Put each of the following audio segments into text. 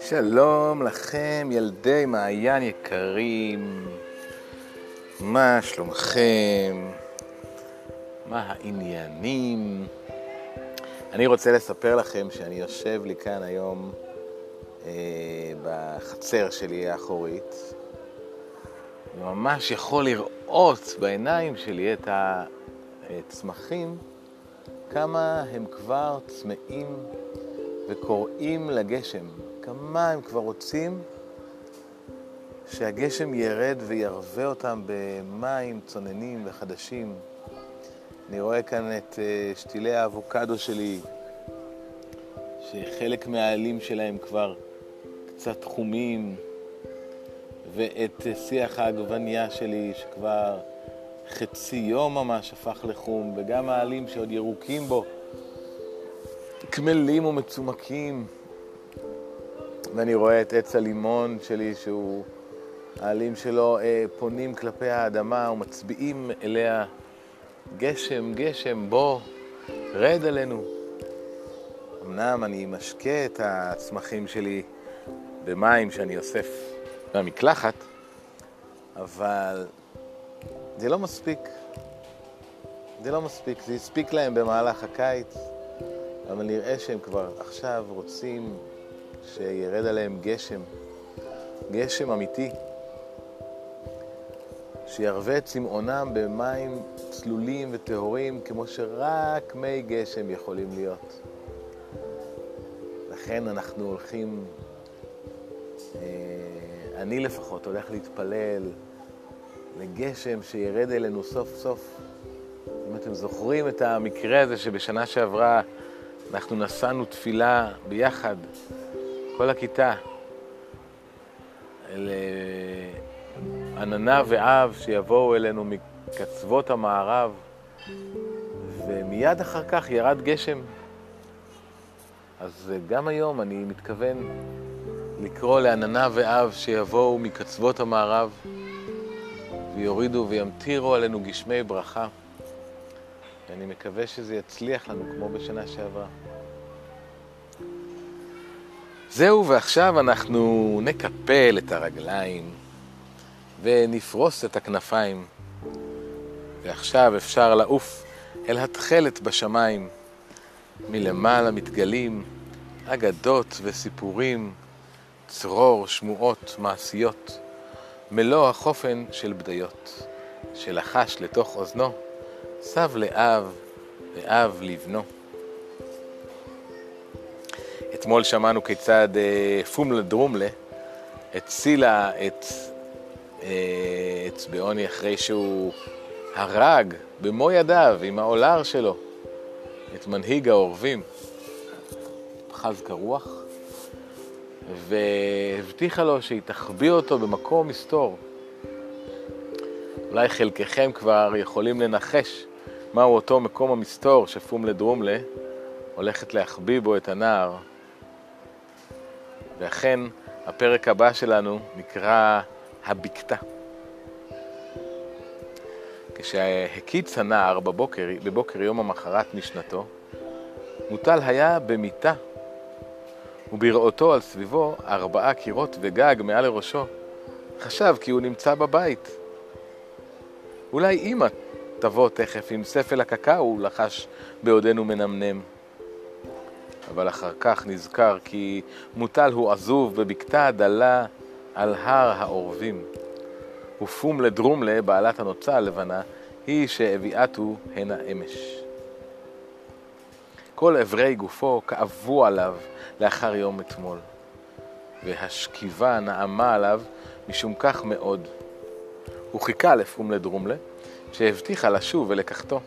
שלום לכם, ילדי מעיין יקרים. מה שלומכם? מה העניינים? אני רוצה לספר לכם שאני יושב לי כאן היום אה, בחצר שלי האחורית, וממש יכול לראות בעיניים שלי את הצמחים, כמה הם כבר צמאים וקוראים לגשם. כמה הם כבר רוצים שהגשם ירד וירווה אותם במים צוננים וחדשים. אני רואה כאן את אה, שתילי האבוקדו שלי, שחלק מהעלים שלהם כבר קצת חומים, ואת אה, שיח העגבניה שלי, שכבר חצי יום ממש הפך לחום, וגם העלים שעוד ירוקים בו, קמלים ומצומקים. ואני רואה את עץ הלימון שלי, שהוא, העלים שלו אה, פונים כלפי האדמה ומצביעים אליה, גשם, גשם, בוא, רד עלינו. אמנם אני משקה את הצמחים שלי במים שאני אוסף מהמקלחת, אבל זה לא מספיק. זה לא מספיק. זה הספיק להם במהלך הקיץ, אבל נראה שהם כבר עכשיו רוצים שירד עליהם גשם, גשם אמיתי, שירווה את צמאונם במים צלולים וטהורים כמו שרק מי גשם יכולים להיות. לכן אנחנו הולכים, אה, אני לפחות הולך להתפלל לגשם שירד אלינו סוף סוף. אם אתם זוכרים את המקרה הזה שבשנה שעברה אנחנו נשאנו תפילה ביחד כל הכיתה, אל עננה ואב שיבואו אלינו מקצוות המערב, ומיד אחר כך ירד גשם. אז גם היום אני מתכוון לקרוא לעננה ואב שיבואו מקצוות המערב ויורידו וימטירו עלינו גשמי ברכה. ואני מקווה שזה יצליח לנו כמו בשנה שעברה. זהו, ועכשיו אנחנו נקפל את הרגליים ונפרוס את הכנפיים. ועכשיו אפשר לעוף אל התכלת בשמיים. מלמעלה מתגלים אגדות וסיפורים, צרור שמועות מעשיות, מלוא החופן של בדיות, שלחש לתוך אוזנו, סב לאב ואב לבנו. אתמול שמענו כיצד אה, פומלה דרומלה הצילה את אה, אצבעוני אחרי שהוא הרג במו ידיו עם העולר שלו את מנהיג העורבים, חזקה רוח, והבטיחה לו שהיא תחביא אותו במקום מסתור. אולי חלקכם כבר יכולים לנחש מהו אותו מקום המסתור שפומלה דרומלה הולכת להחביא בו את הנער. ואכן, הפרק הבא שלנו נקרא הבקתה. כשהקיץ הנער בבוקר, בבוקר יום המחרת משנתו, מוטל היה במיטה, ובראותו על סביבו ארבעה קירות וגג מעל לראשו, חשב כי הוא נמצא בבית. אולי אמא תבוא תכף עם ספל הקקאו, לחש בעודנו מנמנם. אבל אחר כך נזכר כי מוטל הוא עזוב בבקתה דלה על הר העורבים. ופום לדרומלה, בעלת הנוצה הלבנה, היא שהביאתו הנה אמש. כל אברי גופו כאבו עליו לאחר יום אתמול, והשכיבה נעמה עליו משום כך מאוד. הוא חיכה לפום לדרומלה, שהבטיחה לשוב ולקחתו.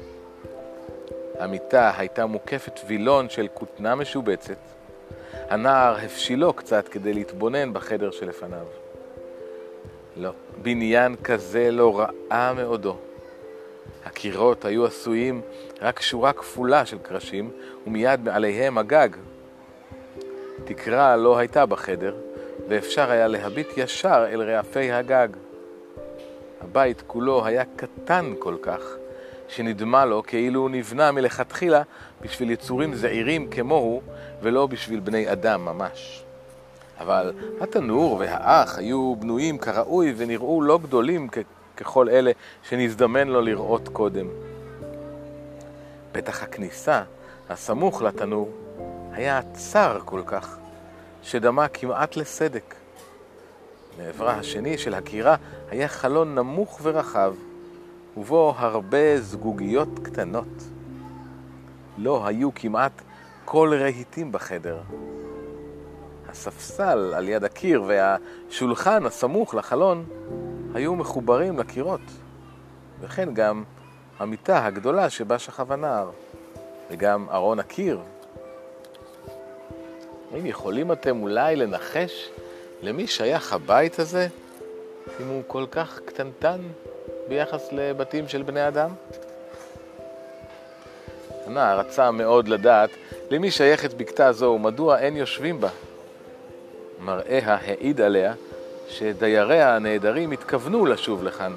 המיטה הייתה מוקפת וילון של כותנה משובצת. הנער הפשילו קצת כדי להתבונן בחדר שלפניו. לא, בניין כזה לא ראה מעודו. הקירות היו עשויים רק שורה כפולה של קרשים, ומיד מעליהם הגג. תקרה לא הייתה בחדר, ואפשר היה להביט ישר אל רעפי הגג. הבית כולו היה קטן כל כך, שנדמה לו כאילו הוא נבנה מלכתחילה בשביל יצורים זעירים כמוהו, ולא בשביל בני אדם ממש. אבל התנור והאח היו בנויים כראוי ונראו לא גדולים ככל אלה שנזדמן לו לראות קודם. פתח הכניסה, הסמוך לתנור, היה צר כל כך, שדמה כמעט לסדק. מעברה השני של הקירה היה חלון נמוך ורחב, ובו הרבה זגוגיות קטנות. לא היו כמעט כל רהיטים בחדר. הספסל על יד הקיר והשולחן הסמוך לחלון היו מחוברים לקירות, וכן גם המיטה הגדולה שבה שכב הנער, וגם ארון הקיר. האם יכולים אתם אולי לנחש למי שייך הבית הזה, אם הוא כל כך קטנטן ביחס לבתים של בני אדם? הנער רצה מאוד לדעת למי שייכת בקתה זו ומדוע אין יושבים בה. מראיה העיד עליה שדייריה הנעדרים התכוונו לשוב לכאן.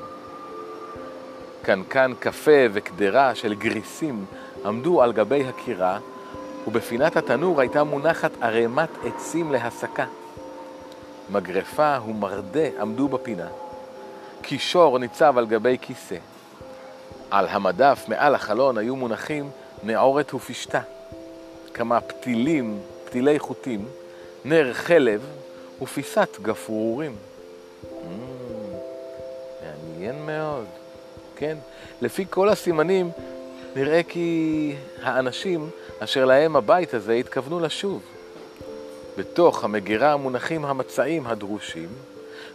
קנקן קפה וקדרה של גריסים עמדו על גבי הקירה, ובפינת התנור הייתה מונחת ערימת עצים להסקה. מגרפה ומרדה עמדו בפינה. קישור ניצב על גבי כיסא. על המדף מעל החלון היו מונחים נעורת ופשתה, כמה פתילים, פתילי חוטים, נר חלב ופיסת גפרורים. Mm, מעניין מאוד, כן? לפי כל הסימנים נראה כי האנשים אשר להם הבית הזה התכוונו לשוב. בתוך המגירה מונחים המצעים הדרושים,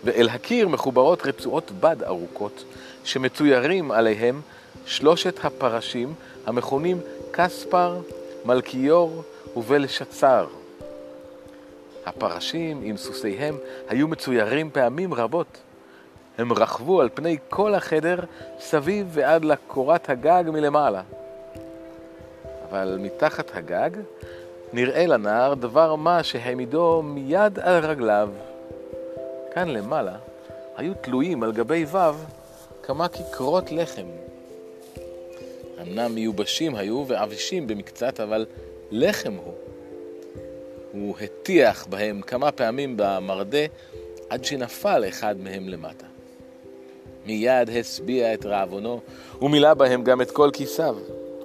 ואל הקיר מחוברות רצועות בד ארוכות, שמצוירים עליהם שלושת הפרשים המכונים קספר, מלכיור ובלשצר. הפרשים עם סוסיהם היו מצוירים פעמים רבות. הם רכבו על פני כל החדר סביב ועד לקורת הגג מלמעלה. אבל מתחת הגג נראה לנער דבר מה שהעמידו מיד על רגליו. כאן למעלה היו תלויים על גבי ו' כמה כיכרות לחם. אמנם מיובשים היו ועבישים במקצת, אבל לחם הוא. הוא הטיח בהם כמה פעמים במרדה עד שנפל אחד מהם למטה. מיד השביע את רעבונו ומילא בהם גם את כל כיסיו.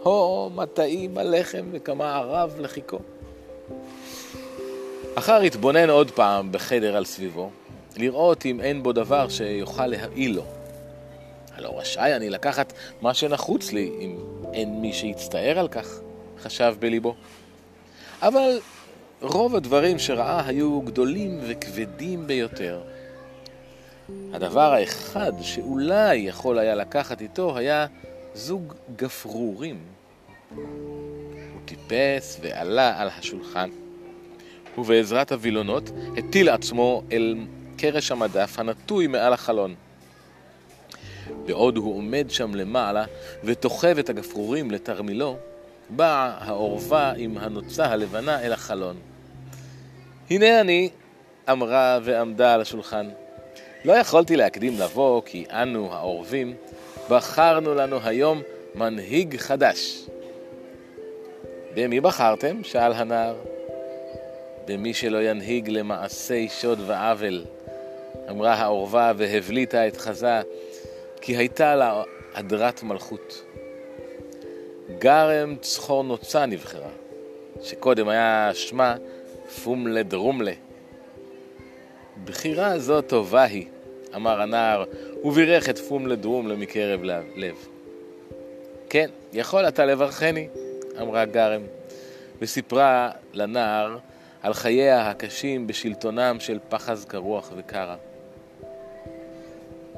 הו, מטעים הלחם וכמה ערב לחיכו. אחר התבונן עוד פעם בחדר על סביבו, לראות אם אין בו דבר שיוכל להעיל לו. הלא רשאי אני לקחת מה שנחוץ לי, אם אין מי שיצטער על כך, חשב בליבו. אבל רוב הדברים שראה היו גדולים וכבדים ביותר. הדבר האחד שאולי יכול היה לקחת איתו היה זוג גפרורים. הוא טיפס ועלה על השולחן, ובעזרת הווילונות הטיל עצמו אל קרש המדף הנטוי מעל החלון. בעוד הוא עומד שם למעלה ותוכב את הגפרורים לתרמילו, באה העורבה עם הנוצה הלבנה אל החלון. הנה אני, אמרה ועמדה על השולחן. לא יכולתי להקדים לבוא, כי אנו, העורבים, בחרנו לנו היום מנהיג חדש. במי בחרתם? שאל הנער. במי שלא ינהיג למעשי שוד ועוול, אמרה העורבה והבליטה את חזה, כי הייתה לה הדרת מלכות. גרם צחור נוצה נבחרה, שקודם היה שמה פומלה דרומלה. בחירה זו טובה היא, אמר הנער, ובירך את פומלה דרומלה מקרב לב. כן, יכול אתה לברכני, אמרה גרם, וסיפרה לנער על חייה הקשים בשלטונם של פחז כרוח וקרה.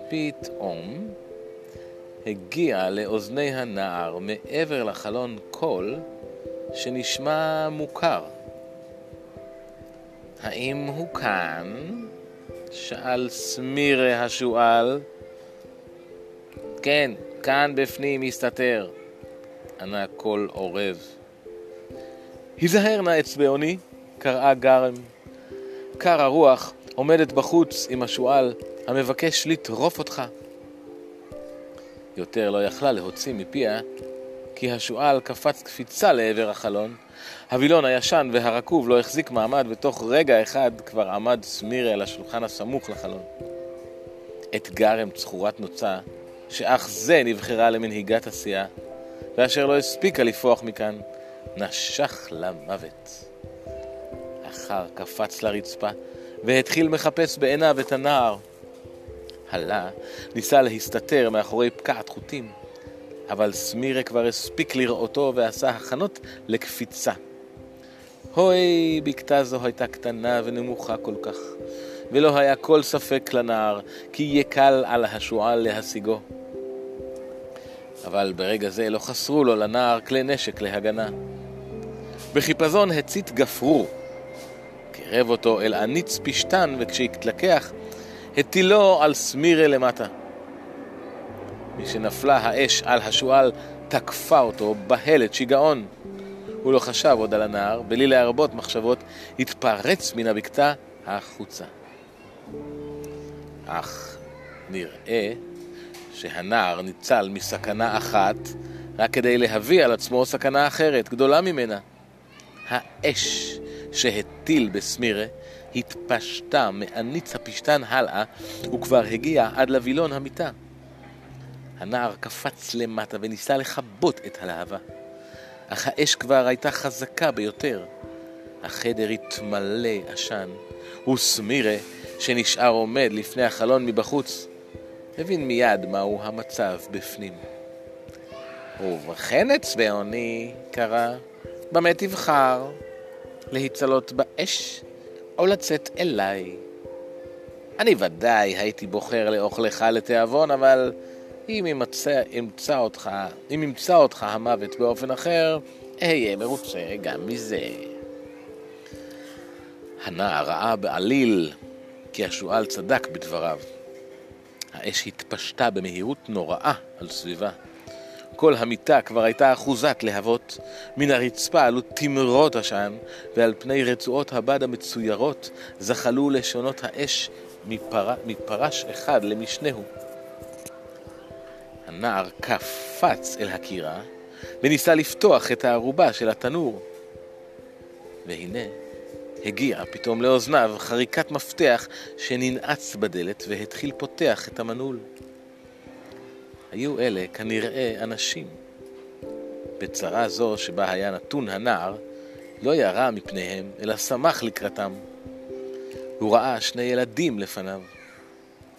פתאום הגיע לאוזני הנער מעבר לחלון קול שנשמע מוכר. האם הוא כאן? שאל סמירה השועל. כן, כאן בפנים מסתתר, ענה קול עורב. היזהר נא אצבעוני, קראה גרם. קר הרוח עומדת בחוץ עם השועל המבקש לטרוף אותך. יותר לא יכלה להוציא מפיה, כי השועל קפץ קפיצה לעבר החלון. הווילון הישן והרקוב לא החזיק מעמד, ותוך רגע אחד כבר עמד סמירה על השולחן הסמוך לחלון. את גרם צחורת נוצה, שאך זה נבחרה למנהיגת הסיעה, ואשר לא הספיקה לפרוח מכאן, נשך למוות. אחר קפץ לרצפה, והתחיל מחפש בעיניו את הנער. הלה ניסה להסתתר מאחורי פקעת חוטים, אבל סמירה כבר הספיק לראותו ועשה הכנות לקפיצה. הוי, בקתה זו הייתה קטנה ונמוכה כל כך, ולא היה כל ספק לנער, כי יהיה קל על השועל להשיגו. אבל ברגע זה לא חסרו לו לנער כלי נשק להגנה. בחיפזון הצית גפרור, קירב אותו אל הניץ פשתן, וכשהתלקח, הטילו על סמירה למטה. משנפלה האש על השועל, תקפה אותו בהלת שיגעון. הוא לא חשב עוד על הנער, בלי להרבות מחשבות, התפרץ מן הבקתה החוצה. אך נראה שהנער ניצל מסכנה אחת רק כדי להביא על עצמו סכנה אחרת, גדולה ממנה. האש שהטיל בסמירה התפשטה מעניץ הפשתן הלאה וכבר הגיע עד לווילון המיטה. הנער קפץ למטה וניסה לכבות את הלהבה, אך האש כבר הייתה חזקה ביותר. החדר התמלא עשן, וסמירה, שנשאר עומד לפני החלון מבחוץ, הבין מיד מהו המצב בפנים. ובכן אצבעוני, קרא, במה תבחר? להיצלות באש או לצאת אליי? אני ודאי הייתי בוחר לאוכלך לתיאבון, אבל אם ימצא, ימצא אותך, אם ימצא אותך המוות באופן אחר, אהיה מרוצה גם מזה. הנער ראה בעליל כי השועל צדק בדבריו. האש התפשטה במהירות נוראה על סביבה. כל המיטה כבר הייתה אחוזת להבות. מן הרצפה עלו תמרות עשן, ועל פני רצועות הבד המצוירות זחלו לשונות האש מפר... מפרש אחד למשנהו. הנער קפץ אל הקירה, וניסה לפתוח את הערובה של התנור. והנה, הגיעה פתאום לאוזניו חריקת מפתח שננעץ בדלת והתחיל פותח את המנעול. היו אלה כנראה אנשים. בצרה זו שבה היה נתון הנער, לא ירה מפניהם, אלא שמח לקראתם. הוא ראה שני ילדים לפניו,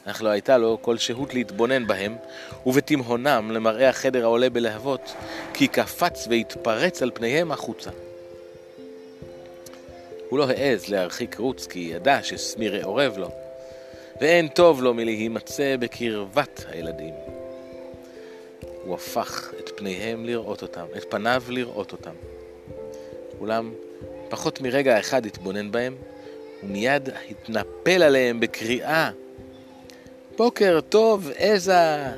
אך לא הייתה לו כל שהות להתבונן בהם, ובתימהונם למראה החדר העולה בלהבות, כי קפץ והתפרץ על פניהם החוצה. הוא לא העז להרחיק רוץ, כי ידע שסמירה אורב לו, ואין טוב לו מלהימצא בקרבת הילדים. הוא הפך את פניהם לראות אותם, את פניו לראות אותם. אולם פחות מרגע אחד התבונן בהם, ומיד התנפל עליהם בקריאה בוקר טוב, עזה!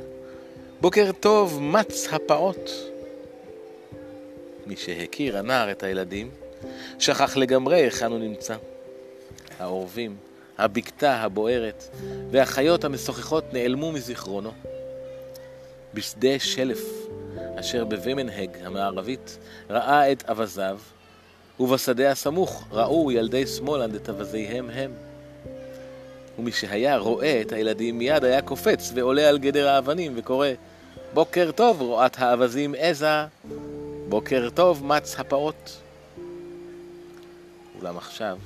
בוקר טוב, מץ הפעוט! מי שהכיר הנער את הילדים, שכח לגמרי היכן הוא נמצא. העורבים, הבקתה הבוערת והחיות המשוחחות נעלמו מזיכרונו. בשדה שלף, אשר בווימנהג המערבית, ראה את אווזיו, ובשדה הסמוך ראו ילדי שמאלנד את אווזיהם הם. ומי שהיה רואה את הילדים מיד היה קופץ ועולה על גדר האבנים וקורא בוקר טוב רועת האווזים עזה, בוקר טוב מץ הפעוט. אולם עכשיו,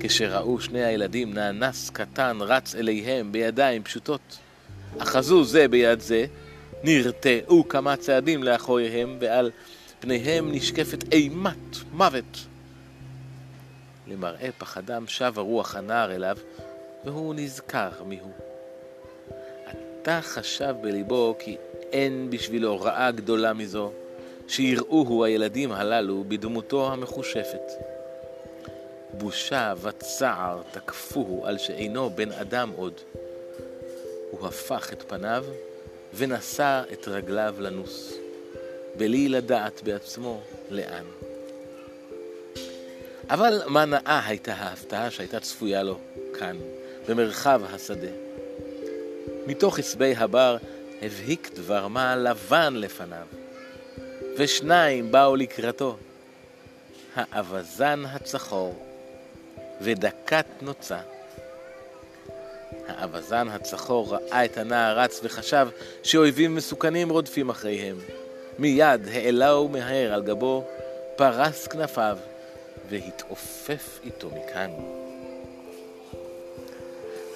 כשראו שני הילדים נאנס קטן רץ אליהם בידיים פשוטות, אחזו זה ביד זה, נרתעו כמה צעדים לאחוריהם, ועל פניהם נשקפת אימת מוות. למראה פחדם שב הרוח הנער אליו, והוא נזכר מיהו. עתה חשב בליבו כי אין בשבילו רעה גדולה מזו, שיראוהו הילדים הללו בדמותו המחושפת. בושה וצער תקפוהו על שאינו בן אדם עוד. הוא הפך את פניו ונשא את רגליו לנוס, בלי לדעת בעצמו לאן. אבל מה נאה הייתה ההפתעה שהייתה צפויה לו כאן, במרחב השדה. מתוך עשבי הבר הבהיק דבר מה לבן לפניו, ושניים באו לקראתו, האווזן הצחור ודקת נוצה. האווזן הצחור ראה את הנער רץ וחשב שאויבים מסוכנים רודפים אחריהם. מיד העלהו מהר על גבו, פרס כנפיו, והתעופף איתו מכאן.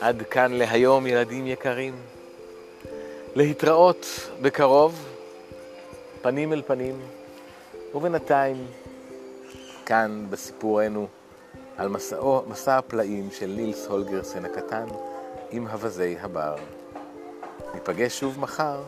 עד כאן להיום, ילדים יקרים. להתראות בקרוב, פנים אל פנים, ובינתיים, כאן בסיפורנו על מסעו, מסע הפלאים של נילס הולגרסן הקטן עם אווזי הבר. ניפגש שוב מחר.